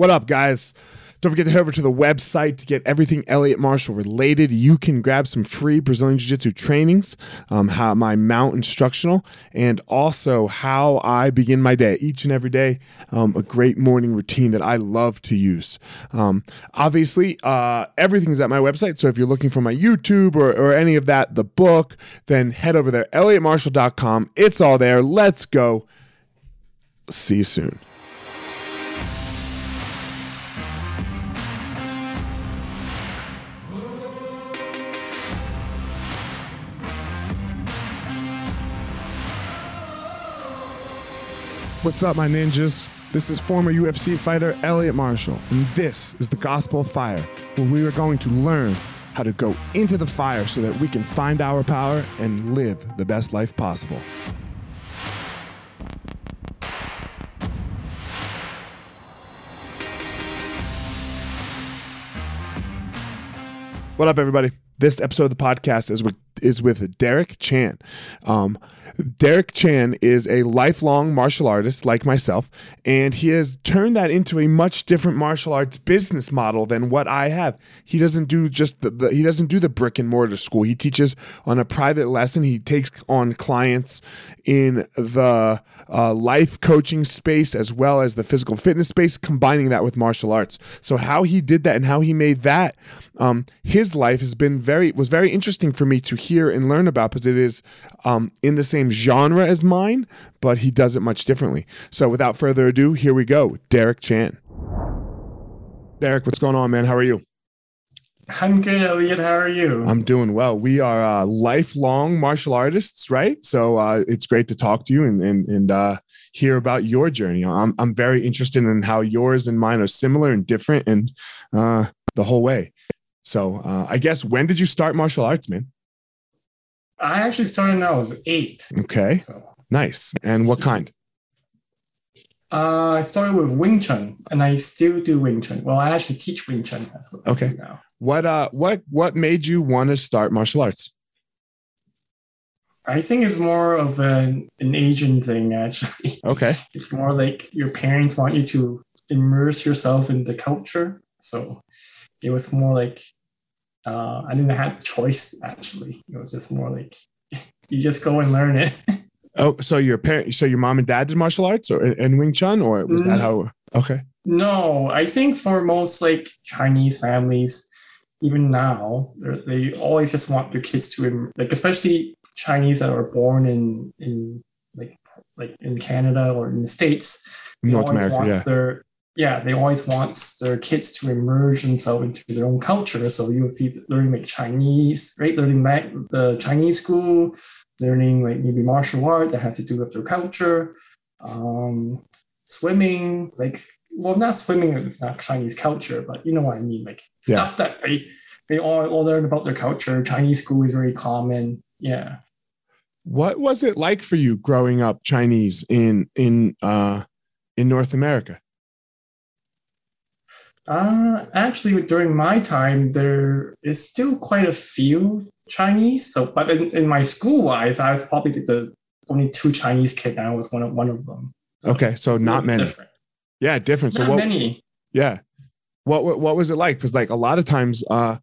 What up, guys? Don't forget to head over to the website to get everything Elliot Marshall related. You can grab some free Brazilian Jiu Jitsu trainings, um, how my mount instructional, and also how I begin my day each and every day. Um, a great morning routine that I love to use. Um, obviously, uh, everything's at my website. So if you're looking for my YouTube or, or any of that, the book, then head over there, elliottmarshall.com. It's all there. Let's go. See you soon. What's up, my ninjas? This is former UFC fighter Elliot Marshall, and this is the Gospel of Fire, where we are going to learn how to go into the fire so that we can find our power and live the best life possible. What up, everybody? This episode of the podcast is with is with Derek Chan. Um, Derek Chan is a lifelong martial artist like myself, and he has turned that into a much different martial arts business model than what I have. He doesn't do just the, the he doesn't do the brick and mortar school. He teaches on a private lesson. He takes on clients in the uh, life coaching space as well as the physical fitness space, combining that with martial arts. So how he did that and how he made that um, his life has been very was very interesting for me to hear and learn about because it is um, in the same genre as mine, but he does it much differently. So without further ado, here we go, Derek Chan. Derek, what's going on, man? How are you? I'm good, Elliot. How are you? I'm doing well. We are uh, lifelong martial artists, right? So uh, it's great to talk to you and and, and uh, hear about your journey. I'm I'm very interested in how yours and mine are similar and different, and uh, the whole way. So uh, I guess when did you start martial arts, man? I actually started when I was eight. Okay, so. nice. And what kind? Uh, I started with Wing Chun, and I still do Wing Chun. Well, I actually teach Wing Chun. That's what okay. now. What uh, what what made you want to start martial arts? I think it's more of an, an Asian thing, actually. Okay. It's more like your parents want you to immerse yourself in the culture. So it was more like uh, I didn't have a choice actually. It was just more like you just go and learn it. oh, so your parent, so your mom and dad did martial arts or in Wing Chun, or was that how? Okay. No, I think for most like Chinese families, even now, they always just want their kids to like, especially Chinese that are born in in like like in Canada or in the states. They North always America, want yeah. their yeah, they always want their kids to immerse themselves into their own culture. So you would be learning like Chinese, right? Learning like the Chinese school, learning like maybe martial art that has to do with their culture, um, swimming, like well, not swimming. It's not Chinese culture, but you know what I mean, like yeah. stuff that they they all, all learn about their culture. Chinese school is very common. Yeah. What was it like for you growing up Chinese in in uh, in North America? Uh, actually, during my time, there is still quite a few Chinese. So, but in, in my school wise, I was probably the only two Chinese kid, and I was one of one of them. So okay, so not many. Different. Yeah, different. Not so what, many. Yeah. What, what what was it like? Because like a lot of times, uh,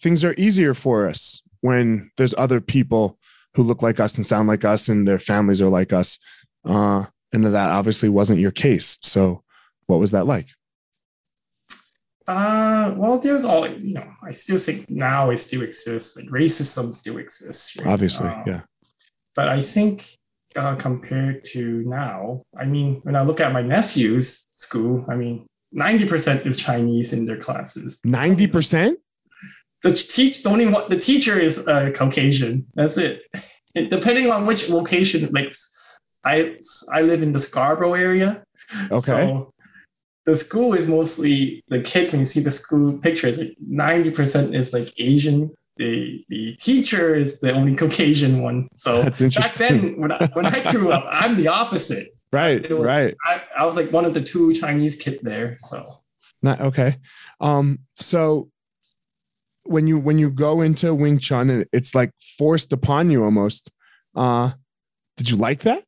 things are easier for us when there's other people who look like us and sound like us, and their families are like us. Uh, and that obviously wasn't your case. So, what was that like? Uh, well, there's all you know. I still think now it still exists. Like racism still exists. Right? Obviously, um, yeah. But I think uh, compared to now, I mean, when I look at my nephew's school, I mean, ninety percent is Chinese in their classes. Ninety percent. The teach don't even the teacher is uh, Caucasian. That's it. it. Depending on which location, like I I live in the Scarborough area. Okay. So the school is mostly the kids when you see the school pictures like 90% is like asian. The the teacher is the only caucasian one. So back then when I, when I grew up i'm the opposite. Right was, right. I, I, was like one of the two chinese kids there so. Not okay. Um so when you when you go into wing chun it's like forced upon you almost. Uh did you like that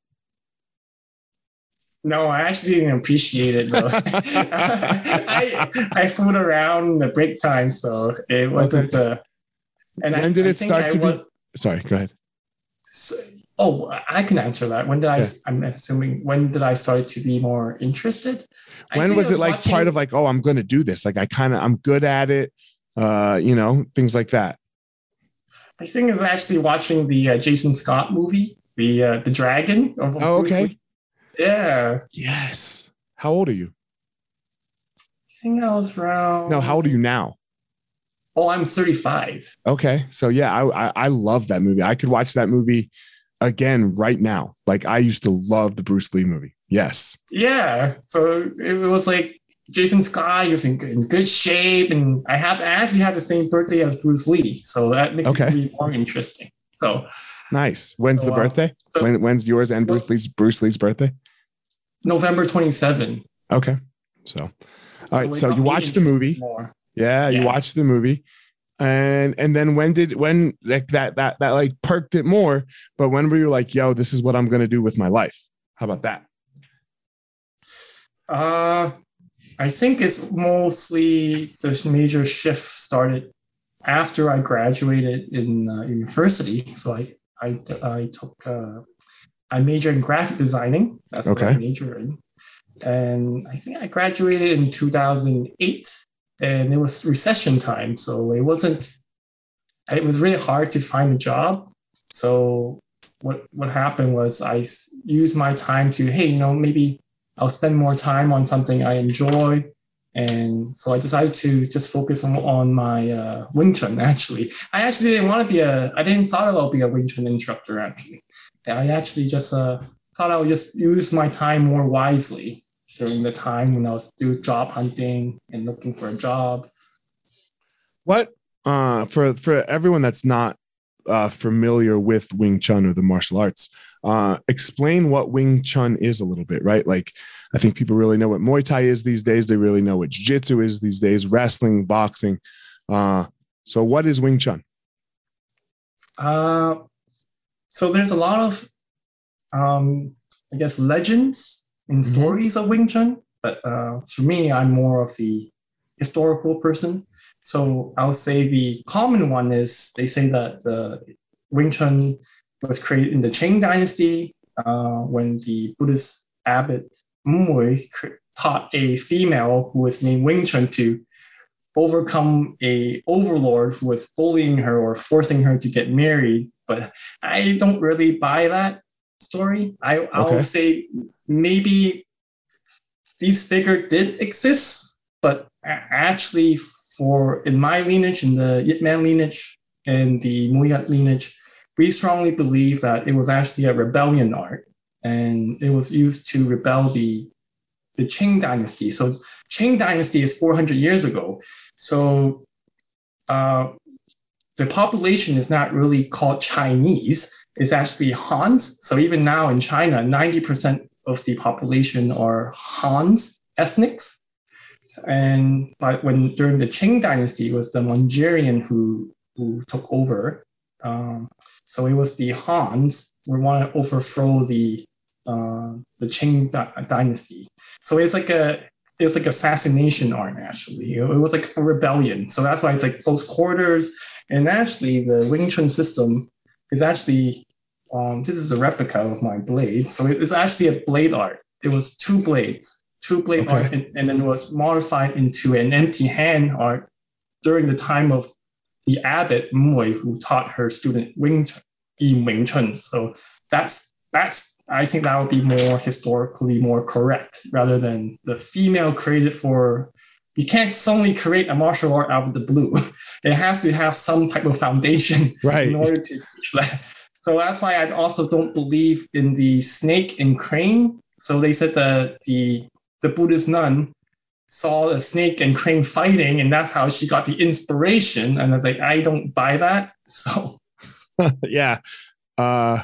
No, I actually didn't appreciate it though. I I fooled around the break time, so it wasn't. Uh, and when I, did it start to was, be? Sorry, go ahead. So, oh, I can answer that. When did I? Yeah. I'm assuming when did I start to be more interested? When was, was, it like watching, part of like, oh, I'm going to do this? Like I kind of I'm good at it. Uh, you know, things like that. I think it's actually watching the uh, Jason Scott movie, the uh, the Dragon. Of, oh, okay. Yeah. Yes. How old are you? I think I was around. No, how old are you now? Oh, I'm 35. Okay, so yeah, I, I I love that movie. I could watch that movie again right now. Like I used to love the Bruce Lee movie. Yes. Yeah. So it was like Jason Scott is in, in good shape, and I have I actually had the same birthday as Bruce Lee, so that makes okay. it really more interesting. So nice. When's so, the uh, birthday? Uh, so, when, when's yours and Bruce Lee's Bruce Lee's birthday? November 27. Okay. So, all right. So, so you watched the movie. More. Yeah, yeah, you watched the movie. And and then when did when like that that that like perked it more, but when were you like, yo, this is what I'm gonna do with my life? How about that? Uh I think it's mostly this major shift started after I graduated in uh, university. So I I, I took uh, I majored in graphic designing. That's okay. what I majored in, and I think I graduated in 2008 and it was recession time, so it wasn't. It was really hard to find a job. So what what happened was I used my time to hey, you know, maybe I'll spend more time on something I enjoy. And so I decided to just focus on, on my uh, Wing Chun. Actually, I actually didn't want to be a. I didn't thought about being a Wing Chun instructor. Actually, I actually just uh, thought I would just use my time more wisely during the time when I was still job hunting and looking for a job. What uh, for for everyone that's not uh, familiar with Wing Chun or the martial arts, uh, explain what Wing Chun is a little bit, right? Like, I think people really know what Muay Thai is these days. They really know what Jiu Jitsu is these days, wrestling, boxing. Uh, so, what is Wing Chun? Uh, so there's a lot of, um, I guess, legends in mm-hmm. stories of Wing Chun, but uh, for me, I'm more of the historical person. So I'll say the common one is they say that the Wing Chun was created in the Qing Dynasty uh, when the Buddhist abbot Mui taught a female who was named Wing Chun to overcome a overlord who was bullying her or forcing her to get married. But I don't really buy that story. I I'll say maybe these figure did exist, but actually for in my lineage, in the Yip Man lineage and the Muyat lineage, we strongly believe that it was actually a rebellion art and it was used to rebel the the Qing dynasty. So Qing dynasty is 400 years ago. So uh, the population is not really called Chinese it's actually Hans. So even now in China, 90% of the population are Hans ethnics. And but when during the Qing dynasty, it was the Manchurian who who took over. Um, so it was the Hans who want to overthrow the uh, the Qing dynasty. So it's like a it's like assassination art actually. It was like a rebellion. So that's why it's like close quarters. And actually, the Wing Chun system is actually um, this is a replica of my blade. So it's actually a blade art. It was two blades, two blade okay. art, and, and, then it was modified into an empty hand art during the time of the abbot Mui, who taught her student Wing Chun, Yim Wing Chun. So that's that's I think that would be more historically more correct rather than the female created for you can't suddenly create a martial art out of the blue. It has to have some type of foundation right. in order to so that's why I also don't believe in the snake and crane. So they said that the the Buddhist nun saw a snake and crane fighting, and that's how she got the inspiration. And I was like, I don't buy that. So yeah. Uh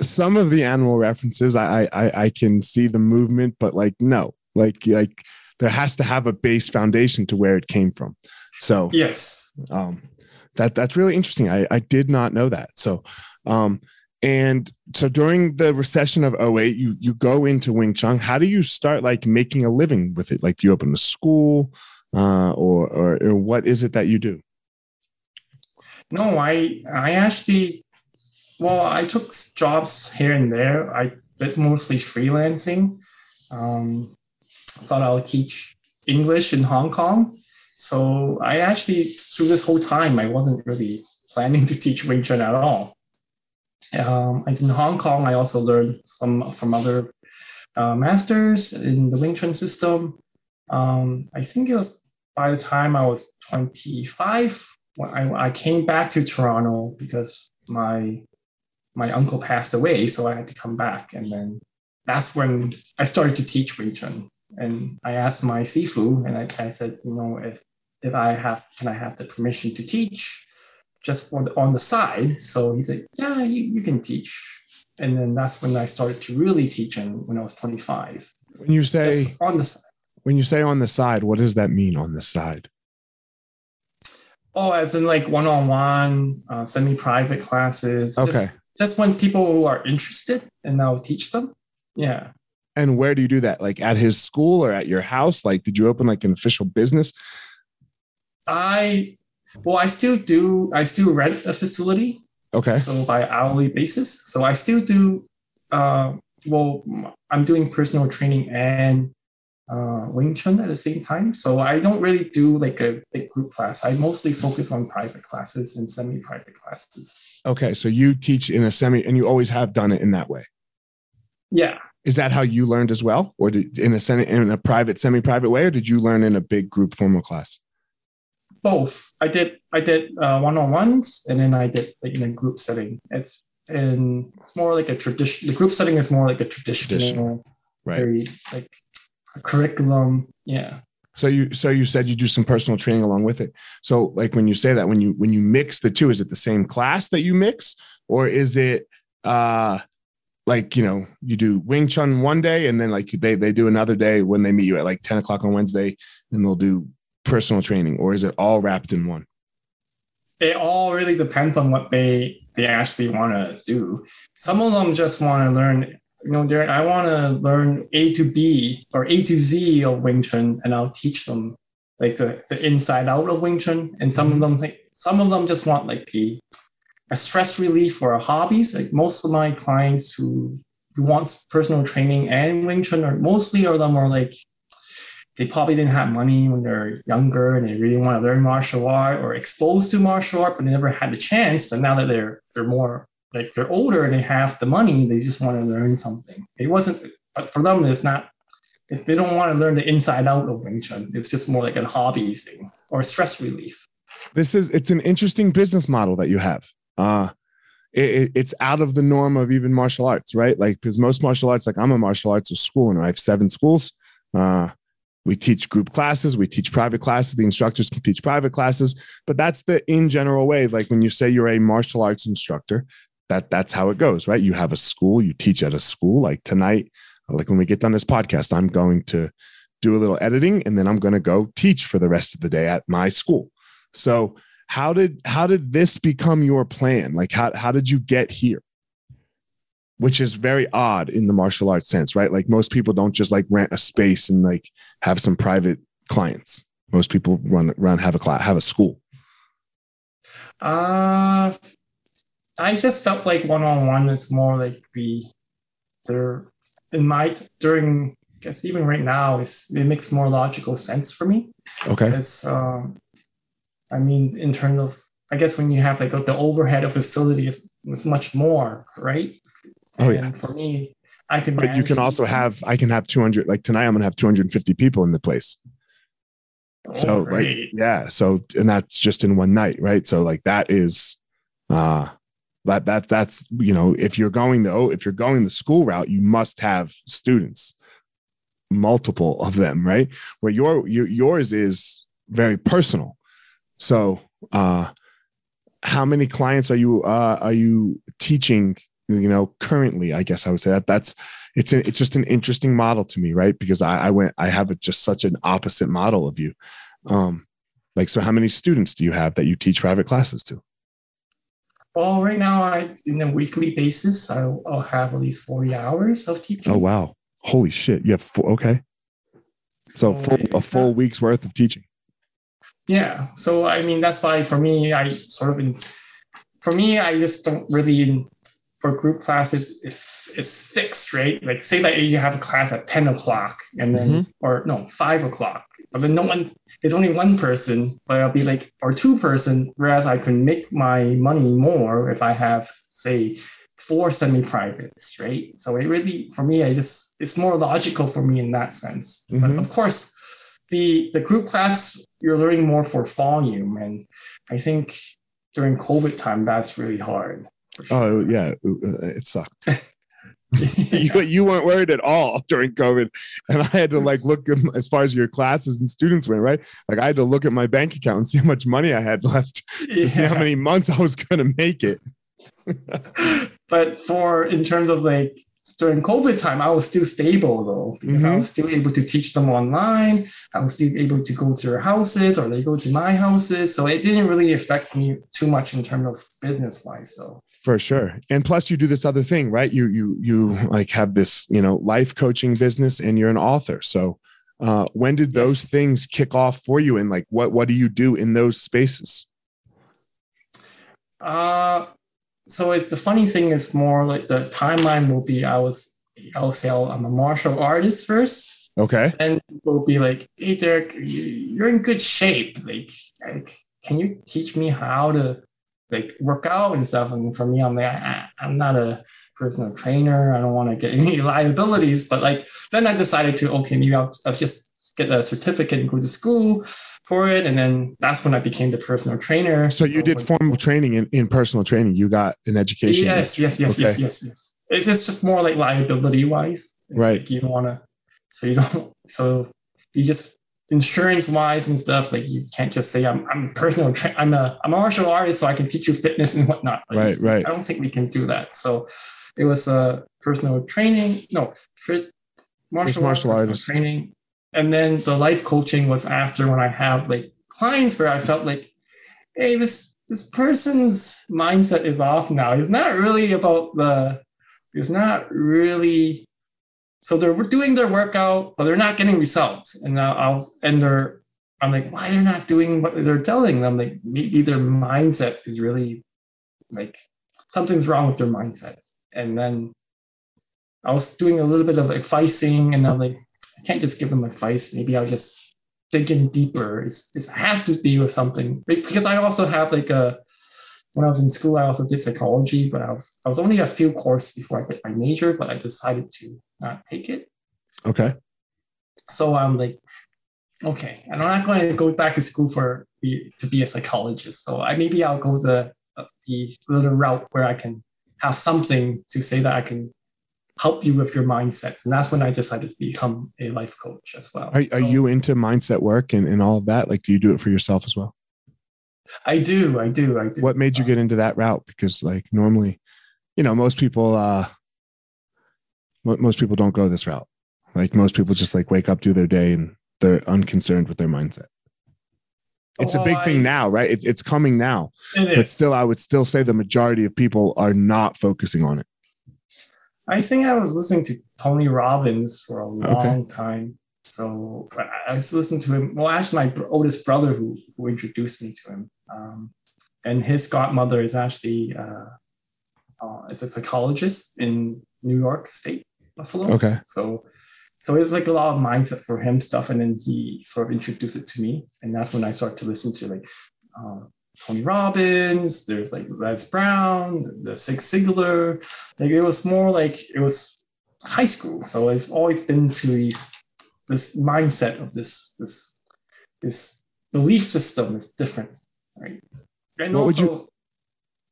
some of the animal references I, I I can see the movement, but like no, like like there has to have a base foundation to where it came from. So yes, um, that that's really interesting. I I did not know that. So, um, And so during the recession of 08, you you go into Wing Chun. How do you start like making a living with it? Like do you open a school uh, or, or or what is it that you do? No, I I actually well, I took jobs here and there. I did mostly freelancing. Um, thought I would teach English in Hong Kong. So I actually, through this whole time, I wasn't really planning to teach Wing Chun at all. Um, in Hong Kong, I also learned some from other uh, masters in the Wing Chun system. Um, I think it was by the time I was 25 when I, I came back to Toronto because my my uncle passed away, so I had to come back, and then that's when I started to teach Wing Chun. And I asked my sifu, and I, I said, you know, if if I have, can I have the permission to teach? just on the, on the side. So he said, yeah, you, you can teach. And then that's when I started to really teach him when I was 25. When you say just on the side. When you say on the side, what does that mean on the side? Oh, as in like one-on-one, uh, semi-private classes. Okay. Just, just when people who are interested and I'll teach them. Yeah. And where do you do that? Like at his school or at your house? Like, did you open like an official business? I well, I still do. I still rent a facility. Okay. So by hourly basis. So I still do. Uh, well, I'm doing personal training and uh, Wing Chun at the same time. So I don't really do like a big group class. I mostly focus on private classes and semi-private classes. Okay, so you teach in a semi, and you always have done it in that way. Yeah. Is that how you learned as well, or did, in a semi, in a private, semi-private way, or did you learn in a big group formal class? both. I did I did uh, one-on-ones and then I did like in a group setting. It's and it's more like a tradition. The group setting is more like a traditional, traditional. right? Very like curriculum. Yeah. So you so you said you do some personal training along with it. So like when you say that when you when you mix the two, is it the same class that you mix, or is it uh like you know you do Wing Chun one day and then like they they do another day when they meet you at like ten o'clock on Wednesday and they'll do personal training or is it all wrapped in one? It all really depends on what they they actually want to do. Some of them just want to learn, you know, I want to learn A to B or A to Z of Wing Chun, and I'll teach them like the, the inside out of Wing Chun. And some of mm-hmm. them think some of them just want like a, a stress relief or a hobbies. Like most of my clients who who wants personal training and Wing Chun are mostly of them are like they probably didn't have money when they're younger and they really want to learn martial art or exposed to martial art, but they never had the chance. So now that they're they're more like they're older and they have the money, they just want to learn something. It wasn't, but for them, it's not. If they don't want to learn the inside out of Wing Chun, it's just more like a hobby thing or stress relief. This is it's an interesting business model that you have. Uh, it, it's out of the norm of even martial arts, right? Like because most martial arts, like I'm a martial arts school and I have seven schools. Uh, we teach group classes, we teach private classes. The instructors can teach private classes, but that's the in general way. Like when you say you're a martial arts instructor, that that's how it goes, right? You have a school, you teach at a school. Like tonight, like when we get done this podcast, I'm going to do a little editing and then I'm going to go teach for the rest of the day at my school. So how did how did this become your plan? Like how how did you get here? which is very odd in the martial arts sense, right? Like most people don't just like rent a space and like have some private clients. Most people run run have a class, have a school. Uh I just felt like one on one is more like the there in my during I guess even right now it's, it makes more logical sense for me. Okay. Because um, I mean in terms of I guess when you have like the overhead of facility is, is much more, right? Oh yeah. And for me, I can. But you can also have. I can have 200. Like tonight, I'm gonna have 250 people in the place. Oh, so like yeah. So and that's just in one night, right? So like that is, uh that that that's you know if you're going the if you're going the school route, you must have students, multiple of them, right? Where your, your yours is very personal. So uh how many clients are you uh, are you teaching you know currently i guess i would say that that's it's a, it's just an interesting model to me right because i, I went i have a, just such an opposite model of you um like so how many students do you have that you teach private classes to Well, right now, I in a weekly basis, I'll, I'll have at least forty hours of teaching. Oh wow! Holy shit! You have four, okay. So, full, a full not- week's worth of teaching. Yeah. So I mean, that's why for me, I sort of in, for me, I just don't really for group classes if it's fixed, right? Like say that you have a class at ten o'clock and then Mhm. or no five o'clock, but then no one there's only one person, but I'll be like or two person, whereas I can make my money more if I have say four semi-privates, right? So it really for me, I just it's more logical for me in that sense. Mhm. But of course, the the group class you're learning more for volume, and I think during COVID time that's really hard. sure. Oh yeah, it sucked. you, you weren't worried at all during COVID, and I had to like look at, as far as your classes and students went, right? Like I had to look at my bank account and see how much money I had left to see how many months I was going to make it. but for in terms of like during COVID time, I was still stable though because I Mhm. was still able to teach them online. I was still able to go to their houses or they go to my houses, so it didn't really affect me too much in terms of business wise. So For sure. And plus you do this other thing, right? You you you like have this, you know, life coaching business and you're an author. So uh when did those Yes. things kick off for you and like what what do you do in those spaces? Uh, so it's the funny thing is more like the timeline will be I was I'll say I'll- I'm a martial artist first, Okay. and will be like, hey Derek, you- you're in good shape. Like, like, can you teach me how to like work out and stuff? And for me, I'm like, I, I'm not a personal trainer. I don't want to get any liabilities. But like, then I decided to okay, maybe I'll, I'll just get a certificate and go to school for it. And then that's when I became the personal trainer. So you did when- formal training in, in personal training. You got an education. Yes, yes, yes, yes, Okay. yes, yes. It's just just more like liability wise. Right. Like you don't want to, so you don't, so you just insurance wise and stuff. Like you can't just say I'm I'm a personal tra- I'm a I'm a martial artist, so I can teach you fitness and whatnot. Like, Right, right. I don't think we can do that. So it was a personal training. No, first martial, martial arts, training, and then the life coaching was after when I have like clients where I felt like, hey, this this person's mindset is off now. It's not really about the. It's not really. So they're doing their workout, but they're not getting results, and now I'll and they're. I'm like, why they're not doing what they're telling them? Like maybe their mindset is really, like, something's wrong with their mindsets. And then I was doing a little bit of advising, and I'm like, I can't just give them advice. Maybe I'll just dig in deeper. It's, it has to be with something because I also have like a. When I was in school, I also did psychology, but I was I was only a few courses before I did my major, but I decided to not take it. Okay. So I'm like, okay, and I'm not going to go back to school for to be a psychologist. So I maybe I'll go the the little route where I can have something to say that I can help you with your mindsets, and that's when I decided to become a life coach as well. Are, are So you into mindset work and, and all of that? Like, do you do it for yourself as well? I do, I do, I do. What made you get into that route? Because like normally, you know, most people, uh, most people don't go this route. Like most people just like wake up, do their day and they're unconcerned with their mindset. It's a Oh, big thing now, right? It, it's coming now, It but still, I would still say the majority of people are not focusing on it. I think I was listening to Tony Robbins for a Okay. long time. So I was listening to him. Well, actually, my oldest brother who, who introduced me to him, um, and his godmother is actually uh, uh, is a psychologist in New York State, Buffalo. Okay. So, so it's like a lot of mindset for him stuff, and then he sort of introduced it to me, and that's when I started to listen to like uh, Tony Robbins. There's like Les Brown, the Zig Ziglar. Like it was more like it was high school, so it's always been to these, this mindset of this this this belief system is different, right? And What also, you-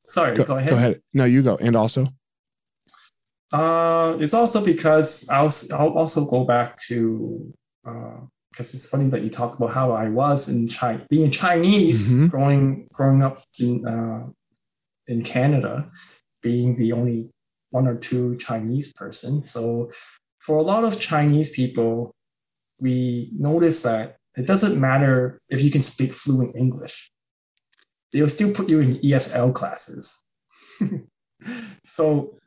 sorry, Go, go, ahead. go ahead. No, you go. And also, Uh, it's also because I'll, I'll also go back to because it's funny that you talk about how I was in China, being Chinese, Mhm. growing growing up in uh, in Canada, being the only one or two Chinese person. So for a lot of Chinese people, we notice that it doesn't matter if you can speak fluent English. They'll still put you in ESL classes. so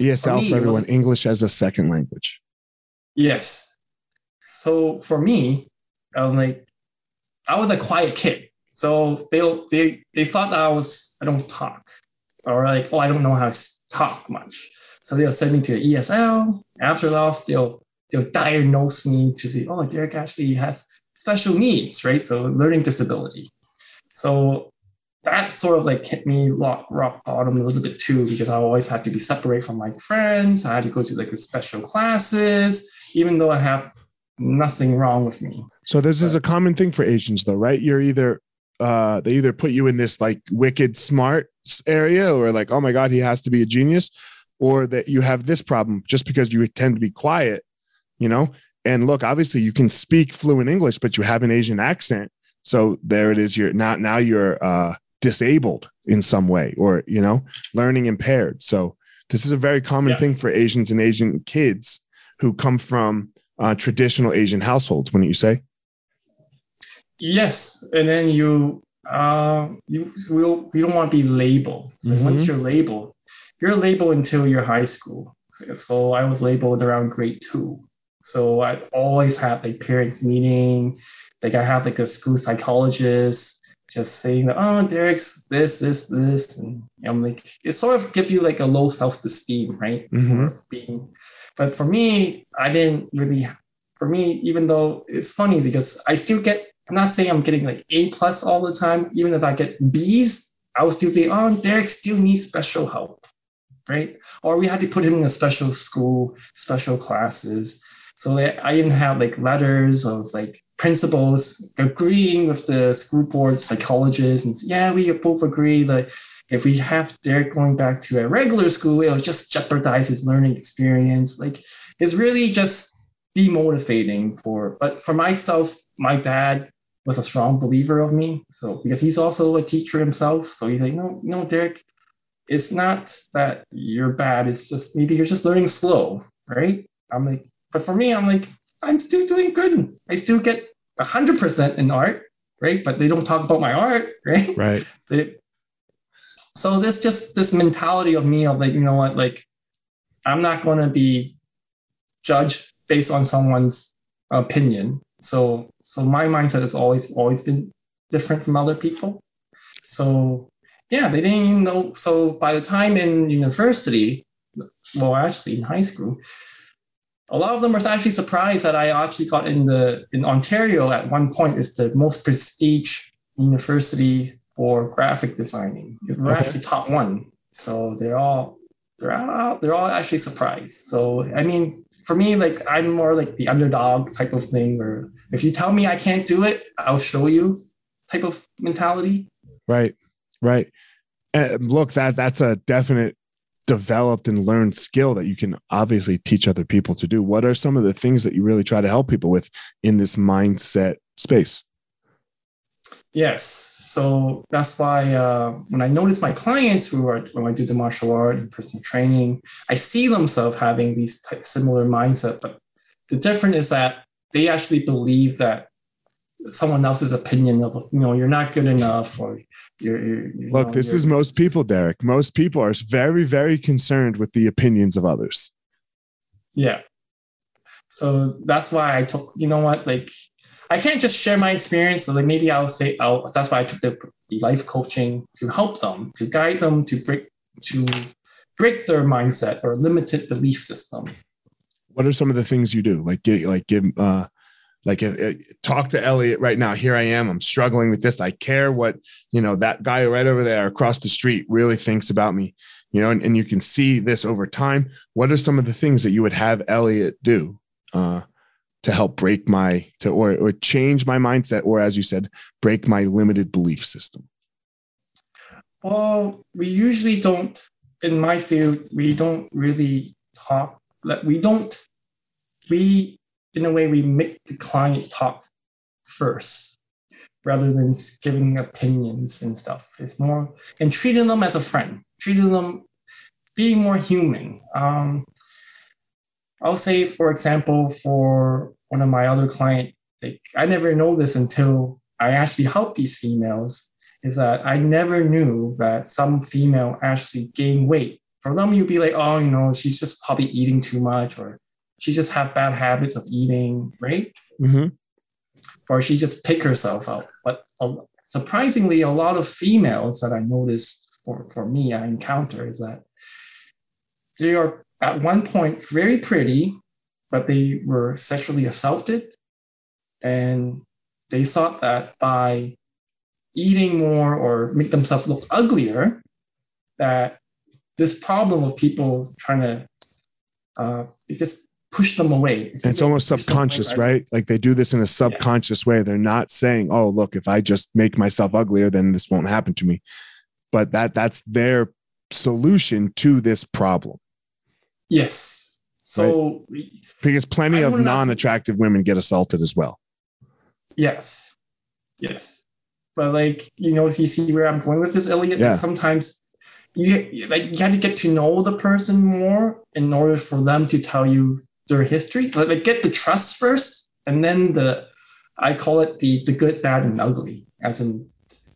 ESL me, for everyone, wasn't- English as a second language. Yes. So for me, I'm like, I was a quiet kid. So they they they thought that I was I don't talk, or like oh I don't know how to talk much. So they'll send me to ESL. After that, they'll they'll diagnose me to say oh Derek actually has special needs, right? So learning disability. So that sort of like hit me rock, rock bottom a little bit too because I always had to be separate from my friends. I had to go to like the special classes, even though I have nothing wrong with me. So this is a common thing for Asians, though, right? You're either uh, they either put you in this like wicked smart area, or like, oh my god, he has to be a genius, or that you have this problem just because you tend to be quiet, you know. And look, obviously, you can speak fluent English, but you have an Asian accent, so there it is. You're not now you're uh, disabled in some way, or you know, learning impaired. So this is a very common Yeah. thing for Asians and Asian kids who come from uh, traditional Asian households. Wouldn't you say? Yes, and then you uh you will you don't want to be labeled. So once Mhm. you're labeled, you're labeled until you're high school. So, so I was labeled around grade two. So I've always had like parents meeting, like I have like a school psychologist just saying that oh Derek's this, this, this, and I'm like it sort of gives you like a low self-esteem, right? Mhm. Being but for me, I didn't really for me, even though it's funny because I still get I'm not saying I'm getting like A plus all the time. Even if I get B's, I will still be, oh, Derek still needs special help, right? Or we had to put him in a special school, special classes. So that I didn't have like letters of like principals agreeing with the school board psychologists and yeah, we both agree that if we have Derek going back to a regular school, it'll just jeopardize his learning experience. Like it's really just demotivating for but for myself, my dad was a strong believer of me. So because he's also a teacher himself. So he's like, no, no, Derek, it's not that you're bad. It's just maybe you're just learning slow, right? I'm like, but for me, I'm like, I'm still doing good. I still get hundred percent in art, right? But they don't talk about my art, right? Right. They- so this just this mentality of me of like, you know what, like I'm not gonna be judged based on someone's opinion. So so my mindset has always always been different from other people. So yeah, they didn't even know. So by the time in university, well, actually in high school, a lot of them were actually surprised that I actually got in the in Ontario at one point is the most prestige university for graphic designing. We're Okay. actually top one. So they're all they're all they're all actually surprised. So I mean, for me, like I'm more like the underdog type of thing where if you tell me I can't do it, I'll show you type of mentality. Right. Right. And look, that that's a definite developed and learned skill that you can obviously teach other people to do. What are some of the things that you really try to help people with in this mindset space? Yes. So that's why uh, when I notice my clients who are when I do the martial art and personal training, I see themselves having these type, similar mindset. But the difference is that they actually believe that someone else's opinion of you know you're not good enough or you're, you're you Look, know, this you're- is most people, Derek. Most people are very, very concerned with the opinions of others. Yeah. So that's why I took, you know what, like I can't just share my experience. So like maybe I'll say, I'll, that's why I took the, life coaching to help them, to guide them to break, to break their mindset or limited belief system. What are some of the things you do? Like, give, like give, uh, like uh, uh, talk to Elliot right now. Here I am. I'm struggling with this. I care what you know that guy right over there across the street really thinks about me. You know, and, and you can see this over time. What are some of the things that you would have Elliot do uh, to help break my to or or change my mindset, or as you said, break my limited belief system? Well, we usually don't, in my field, we don't really talk, like we don't, we, in a way, we make the client talk first rather than giving opinions and stuff. It's more, and treating them as a friend, treating them, being more human. Um, I'll say, for example, for one of my other client, like I never know this until I actually help these females is that I never knew that some female actually gain weight. For them, you'd be like, oh, you know, she's just probably eating too much, or she just have bad habits of eating, right? Mm-hmm. Or she just pick herself up. But uh, surprisingly, a lot of females that I noticed for, for me, I encounter is that they are at one point very pretty, but they were sexually assaulted. And they thought that by eating more or make themselves look uglier, that this problem of people trying to uh, it just push them away. It's, it's almost subconscious, right? Like they do this in a subconscious yeah. way. They're not saying, "Oh, look, if I just make myself uglier, then this won't happen to me." But that that's their solution to this problem. Yes. So right? because plenty of non-attractive women get assaulted as well. Yes. Yes. But like, you know, you see where I'm going with this, Elliot? Yeah. Sometimes you like you have to get to know the person more in order for them to tell you their history. Like, get the trust first, and then the I call it the the good, bad, and ugly. As in,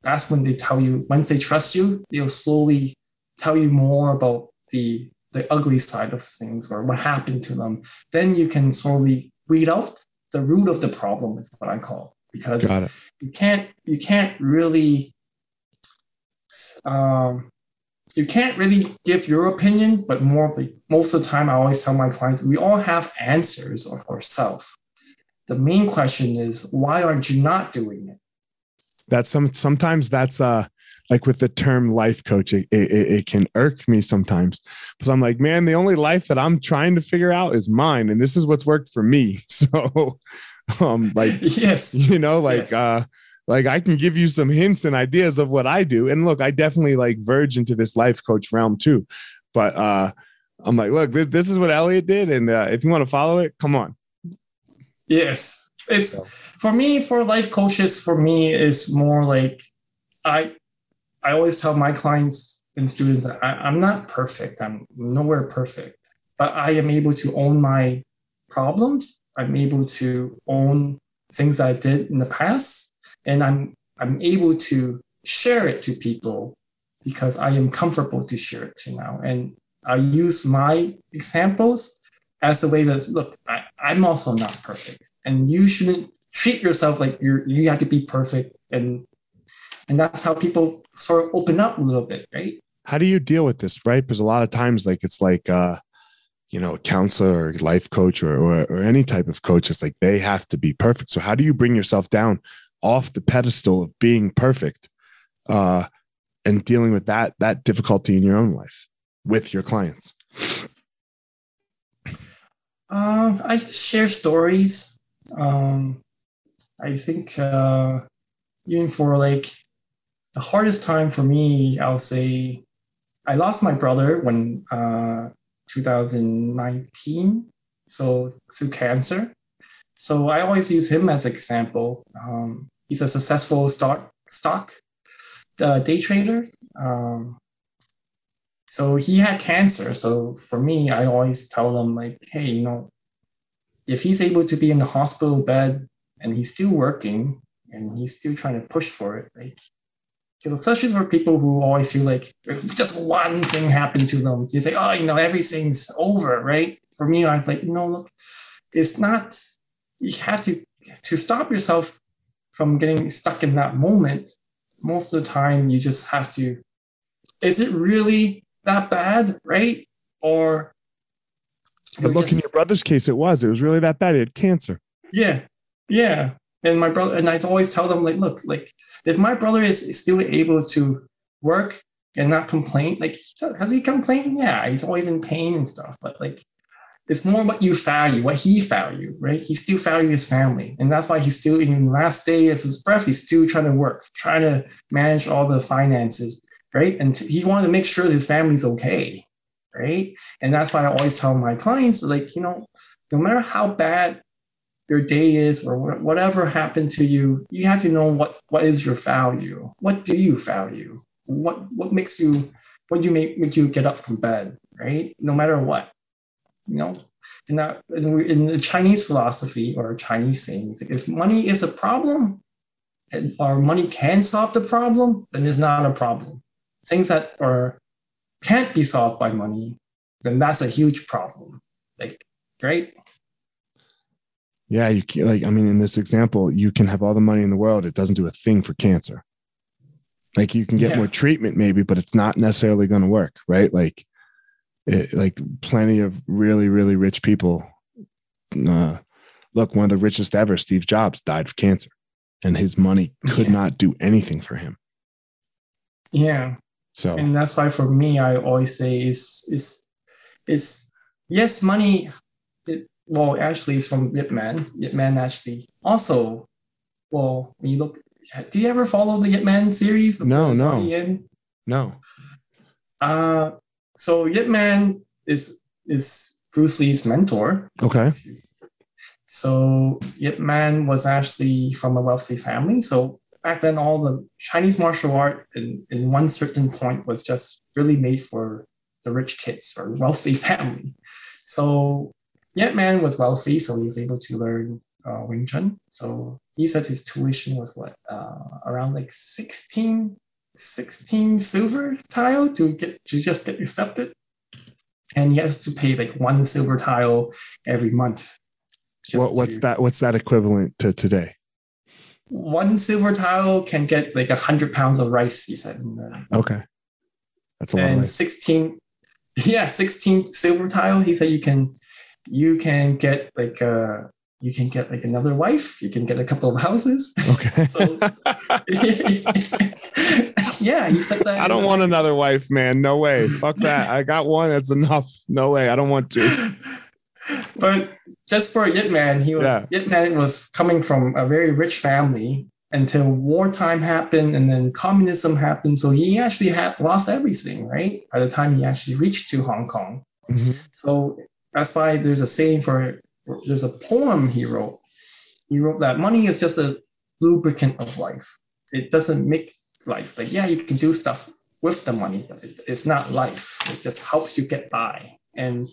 that's when they tell you. Once they trust you, they'll slowly tell you more about the the ugly side of things or what happened to them. Then you can slowly weed out the root of the problem. Is what I call because you can't you can't really um, you can't really give your opinion, but more like most of the time, I always tell my clients we all have answers of ourselves. The main question is why aren't you not doing it? That's some sometimes that's uh like with the term life coach, it, it, it can irk me sometimes because I'm like, man, the only life that I'm trying to figure out is mine, and this is what's worked for me. So, um, like, yes, you know, like, yes. uh, like I can give you some hints and ideas of what I do. And look, I definitely like verge into this life coach realm too. But uh I'm like, look, this, this is what Elliot did. And uh, if you want to follow it, come on. Yes. It's for me, for life coaches, for me is more like I I always tell my clients and students I, I'm not perfect. I'm nowhere perfect, but I am able to own my problems. I'm able to own things I did in the past and I'm I'm able to share it to people because I am comfortable to share it to now. And I use my examples as a way that look, I, I'm also not perfect. And you shouldn't treat yourself like you're you have to be perfect. And and that's how people sort of open up a little bit, right? How do you deal with this, right? Because a lot of times like it's like uh you know, a counselor or life coach or, or, or any type of coach, it's like they have to be perfect. So how do you bring yourself down off the pedestal of being perfect uh, and dealing with that that difficulty in your own life with your clients? Uh, i share stories. Um, i think uh, even for like the hardest time for me i'll say i lost my brother when uh, 2019 so to cancer so I always use him as an example. Um, he's a successful stock stock uh, day trader. Um, so he had cancer. So for me, I always tell them like, hey, you know, if he's able to be in the hospital bed and he's still working and he's still trying to push for it, like because especially for people who always feel like if just one thing happened to them, you say, oh, you know, everything's over, right? For me, I'm like, no, look, it's not you have to to stop yourself from getting stuck in that moment most of the time you just have to is it really that bad right? Or but look just, in your brother's case it was it was really that bad he had cancer. Yeah yeah and my brother and i always tell them like look like if my brother is still able to work and not complain like has he complained? Yeah he's always in pain and stuff but like it's more what you value, what he value, right? He still value his family. And that's why he's still in the last day of his breath, he's still trying to work, trying to manage all the finances, right? And he wanted to make sure his family's okay, right? And that's why I always tell my clients, like, you know, no matter how bad your day is or whatever happened to you, you have to know what what is your value. What do you value? What what makes you what do you make make you get up from bed, right? No matter what you know, in that in, the Chinese philosophy or Chinese saying, if money is a problem, and our money can solve the problem, then it's not a problem. Things that are can't be solved by money, then that's a huge problem. Like, right? Yeah, you can, like I mean, in this example, you can have all the money in the world, it doesn't do a thing for cancer. Like you can get Yeah. more treatment, maybe, but it's not necessarily going to work, right? Like, it, like plenty of really, really rich people. Uh, look, one of the richest ever, Steve Jobs, died of cancer, and his money could Yeah. not do anything for him. Yeah. So, and that's why for me i always say is is is yes money it, well actually it's from Yip Man. Yip Man actually also well when you look do you ever follow the Yip Man series No, no. No, uh so Yip Man is is Bruce Lee's mentor okay, so Yip Man was actually from a wealthy family. So back then, all the Chinese martial art in, in one certain point was just really made for the rich kids or wealthy family. So Yip Man was wealthy, so he was able to learn uh, Wing Chun. So he said his tuition was what uh, around like 16, 16 silver tael to get to just get accepted. And he has to pay like one silver tael every month. what, what's to- that? What's that equivalent to today? One silver tael can get like a hundred pounds of rice. He said, Okay, that's a lot. And sixteen, yeah, sixteen silver tael. He said you can, you can get like uh you can get like another wife. You can get a couple of houses. Okay. So- yeah, he said that. I don't want another wife, man. No way. Fuck that. I got one. That's enough. No way. I don't want to. but just for Yip Man, he was Yeah. Yip Man was coming from a very rich family until wartime happened and then communism happened. So he actually had lost everything, right? By the time he actually reached to Hong Kong. Mhm. So that's why there's a saying for there's a poem he wrote. He wrote that money is just a lubricant of life. It doesn't make life. Like, yeah, you can do stuff with the money, but it, it's not life. It just helps you get by. And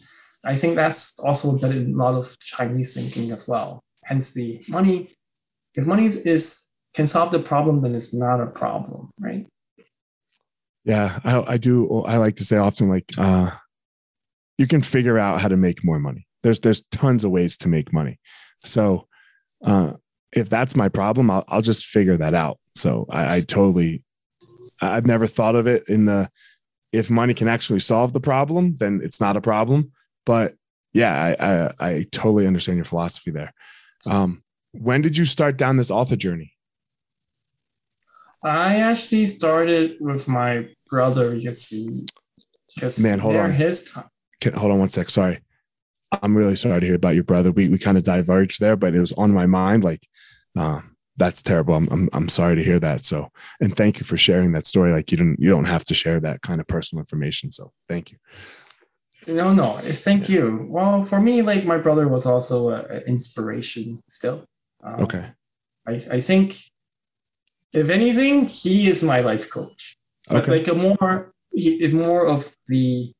I think that's also embedded in a lot of Chinese thinking as well. Hence the money, if money is, can solve the problem, then it's not a problem, right? Yeah, I, I do. I like to say often, like, uh, you can figure out how to make more money. There's there's tons of ways to make money. So, uh, if that's my problem, I'll I'll just figure that out. So I, I totally, I've never thought of it in the if money can actually solve the problem, then it's not a problem. But yeah, I I, I totally understand your philosophy there. Um, when did you start down this author journey? I actually started with my brother because he, because Man, hold on. his time. Can, hold on one sec. Sorry. I'm really sorry to hear about your brother. We we kind of diverged there, but it was on my mind. Like, uh, that's terrible. I'm, I'm I'm sorry to hear that. So, and thank you for sharing that story. Like, you don't you don't have to share that kind of personal information. So, thank you. No, no, thank you. Well, for me, like my brother was also an inspiration still. Um, Okay. I, I think, if anything, he is my life coach. But Okay. like a more, he is more of the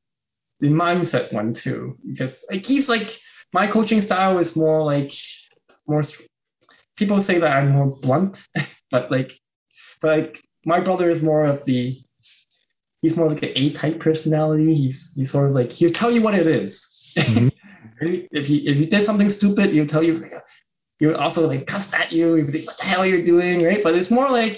the mindset one too, because it keeps like my coaching style is more like more. People say that I'm more blunt, but like, but like my brother is more of the. He's more like an A type personality. He's he's sort of like he'll tell you what it is. Mhm. If he if you did something stupid, he'll tell you. He would also like cuss at you. He'd be like, "What the hell you're doing?" Right? But it's more like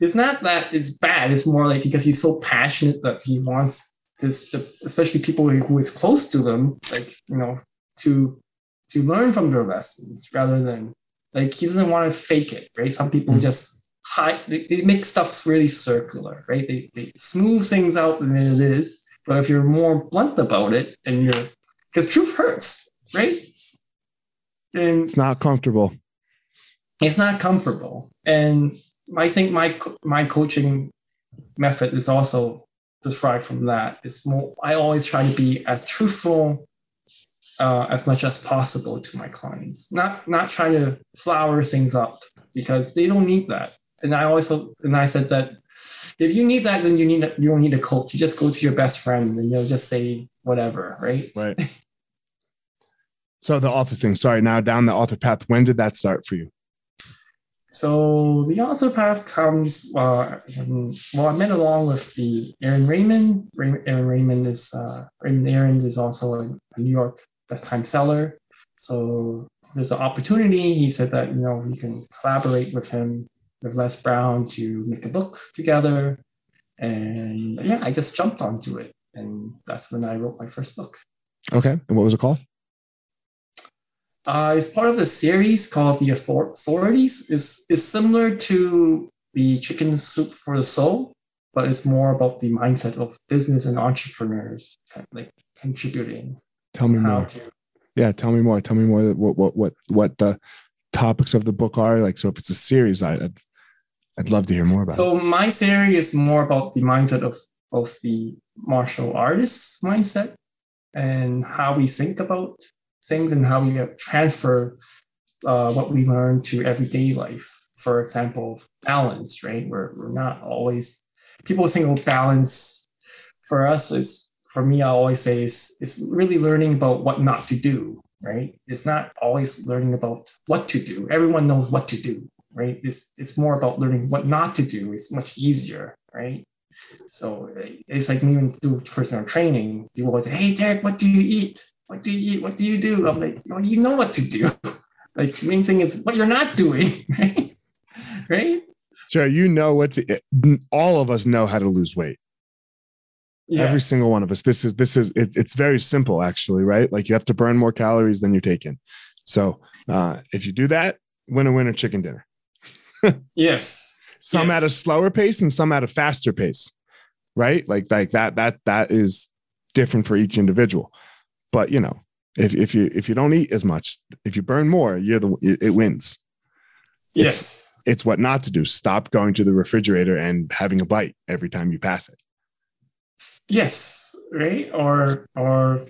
it's not that it's bad. It's more like because he's so passionate that he wants this, especially people who is close to them, like you know, to to learn from their lessons rather than like he doesn't want to fake it, right? Some people Mhm. just hide. They, they make stuff really circular, right? They they smooth things out than it is. But if you're more blunt about it, and you're because truth hurts, right? And It's not comfortable. it's not comfortable and i think my my coaching method is also derived from that it's more i always try to be as truthful uh, as much as possible to my clients not not trying to flower things up because they don't need that and i also and i said that if you need that then you need a, you don't need a coach you just go to your best friend and they'll just say whatever right Right. so the author thing. Sorry. Now down the author path. When did that start for you? So the author path comes uh, well i met along with the aaron raymond Ray- aaron raymond is uh, raymond aaron is also a, a new york best time seller so there's an opportunity he said that you know we can collaborate with him with les brown to make a book together and yeah i just jumped onto it and that's when i wrote my first book Okay. And what was it called? Uh, it's part of a series called The Authorities. It's, it's similar to the Chicken Soup for the Soul, but it's more about the mindset of business and entrepreneurs, like contributing. Tell me more. to, Yeah, tell me more. Tell me more. What what what what the topics of the book are. Like, so if it's a series, I, I'd I'd love to hear more about. it. so my series is more about the mindset of of the martial artist mindset and how we think about things and how we transfer uh, what we learn to everyday life. For example, balance, right? We're, we're not always, people think of balance for us is, for me, I always say is, is really learning about what not to do, right? It's not always learning about what to do. Everyone knows what to do, right? It's, it's more about learning what not to do. It's much easier, right? So it's like me when do personal training. People always say, "Hey, Derek, what do you eat? What do you? What do you do?" I'm like, "Well, you know what to do." like the main thing is what you're not doing, right? right? Sure, you know what to. All of us know how to lose weight. Every single one of us. This is this is. It, it's very simple, actually, right? Like you have to burn more calories than you're taking. So uh, if you do that, win winner winner chicken dinner. Yes. Some at a slower pace and some at a faster pace, right? Like like that that that is different for each individual. But you know, if if you if you don't eat as much, if you burn more, you're the it, it wins. Yes. It's what not to do. Stop going to the refrigerator and having a bite every time you pass it. Yes. Right. Or or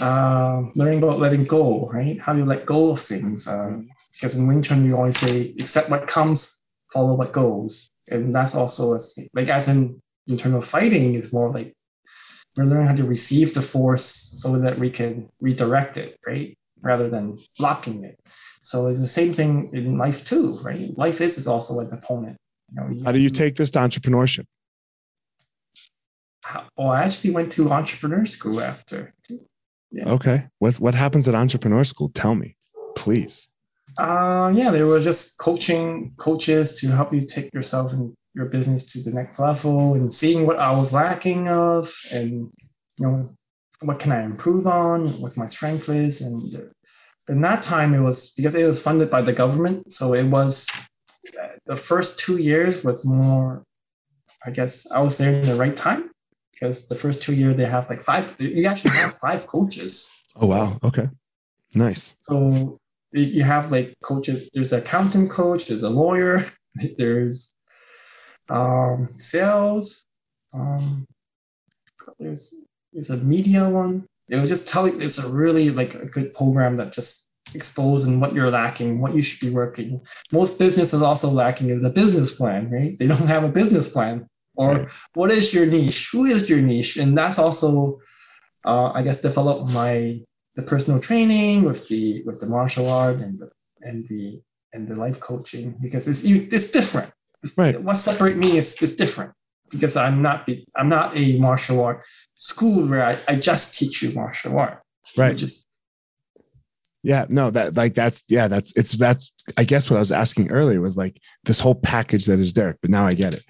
uh, learning about letting go. Right. How you let go of things? Um, because in Wing Chun you always say accept what comes, follow what goes, and that's also a, like as in in terms of fighting is more like we're learning how to receive the force so that we can redirect it, right? Rather than blocking it. So it's the same thing in life too, right? Life is, is also an opponent. You know, How do you take this to entrepreneurship? How, well, I actually went to entrepreneur school after. too. Okay. What what happens at entrepreneur school? Tell me, please. Uh, yeah, they were just coaching coaches to help you take yourself and your business to the next level and seeing what I was lacking of and you know what can I improve on, what my strength is, and in that time it was because it was funded by the government, so it was the first two years was more, I guess I was there in the right time because the first two years they have like five, you actually have five coaches. Oh wow. Okay. Nice. So you have like coaches. There's an accountant coach. There's a lawyer. There's um, sales. Um, there's there's a media one. It was just telling. It's a really like a good program that just exposing what you're lacking, what you should be working. Most businesses also lacking is a business plan, right? They don't have a business plan. Or Right. what is your niche? Who is your niche? And that's also, uh, I guess, develop my the personal training with the with the martial art and the and the and the life coaching because it's you it's different. Right. What separate me is is different because I'm not the I'm not a martial art school where I, I just teach you martial art. Right. Just Yeah, no, that like that's yeah, that's it's that's I guess what I was asking earlier was like this whole package that is Derek, but now I get it.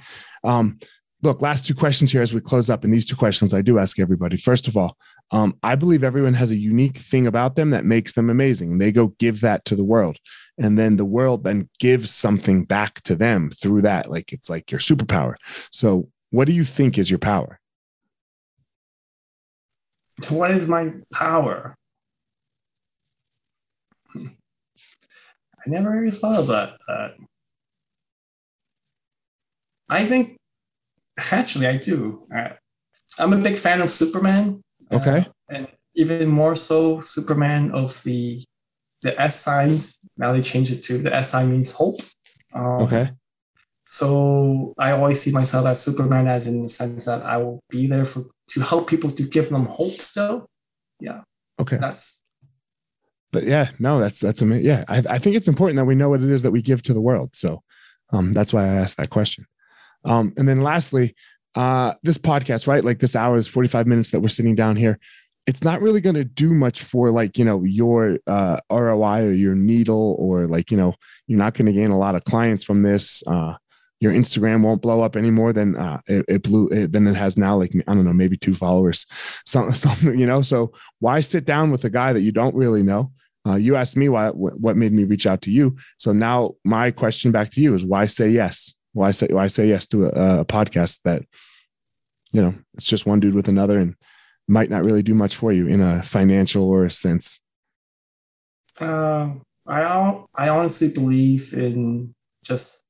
Um, look, last two questions here as we close up, and these two questions I do ask everybody. First of all, um, I believe everyone has a unique thing about them that makes them amazing, they go give that to the world, and then the world then gives something back to them through that. Like it's like your superpower. So, what do you think is your power? what is my power? I never really thought about that. I think actually I do. Uh, I'm a big fan of Superman. uh, Okay. and even more so, Superman of the the S signs. Now they changed it to the S sign means hope. Um, Okay. So I always see myself as Superman, as in the sense that I will be there for to help people to give them hope. Still, yeah. Okay. that's but yeah, no, that's that's amazing. Yeah, I, I think it's important that we know what it is that we give to the world. So um, that's why I asked that question. Um, and then lastly, uh, this podcast, right? Like this hour is 45 minutes that we're sitting down here. It's not really going to do much for like, you know, your uh, ROI or your needle, or like, you know, you're not going to gain a lot of clients from this. Uh, your Instagram won't blow up any more than uh, it, it blew it, than it has now. Like I don't know, maybe two followers, something, something. You know, so why sit down with a guy that you don't really know? Uh, you asked me why what made me reach out to you. So now my question back to you is why say yes? Why say why say yes to a, a podcast that you know it's just one dude with another and might not really do much for you in a financial or a sense? Uh, I I honestly believe in just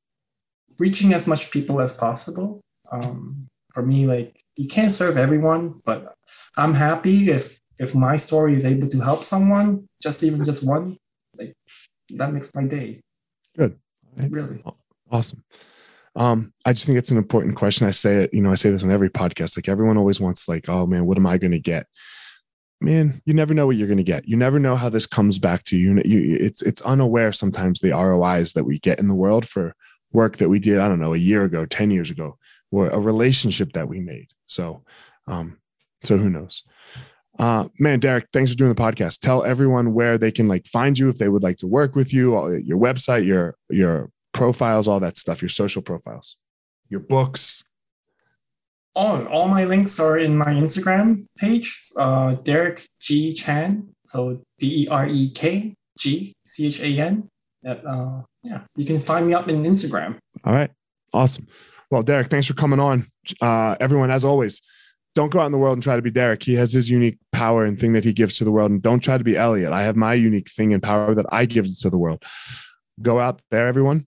reaching as much people as possible. Um, for me, like you can't serve everyone, but I'm happy if if my story is able to help someone, just even just one, like that makes my day. Good. Right. Really. Awesome. Um, I just think it's an important question. I say it, you know, I say this on every podcast. Like everyone always wants, like, oh man, what am I going to get? Man, you never know what you're going to get. You never know how this comes back to you. you. It's it's unaware sometimes the ROIs that we get in the world for work that we did. I don't know, a year ago, ten years ago, or a relationship that we made. So, um, so who knows? Uh, man, Derek, thanks for doing the podcast. Tell everyone where they can like find you if they would like to work with you, your website, your your profiles, all that stuff, your social profiles, your books. All, all my links are in my Instagram page, uh, Derek G Chan. So D E R E K G C H A N. Uh, yeah, you can find me up in Instagram. All right. Awesome. Well, Derek, thanks for coming on. Uh, everyone, as always, don't go out in the world and try to be Derek. He has his unique power and thing that he gives to the world. And don't try to be Elliot. I have my unique thing and power that I give to the world. Go out there, everyone,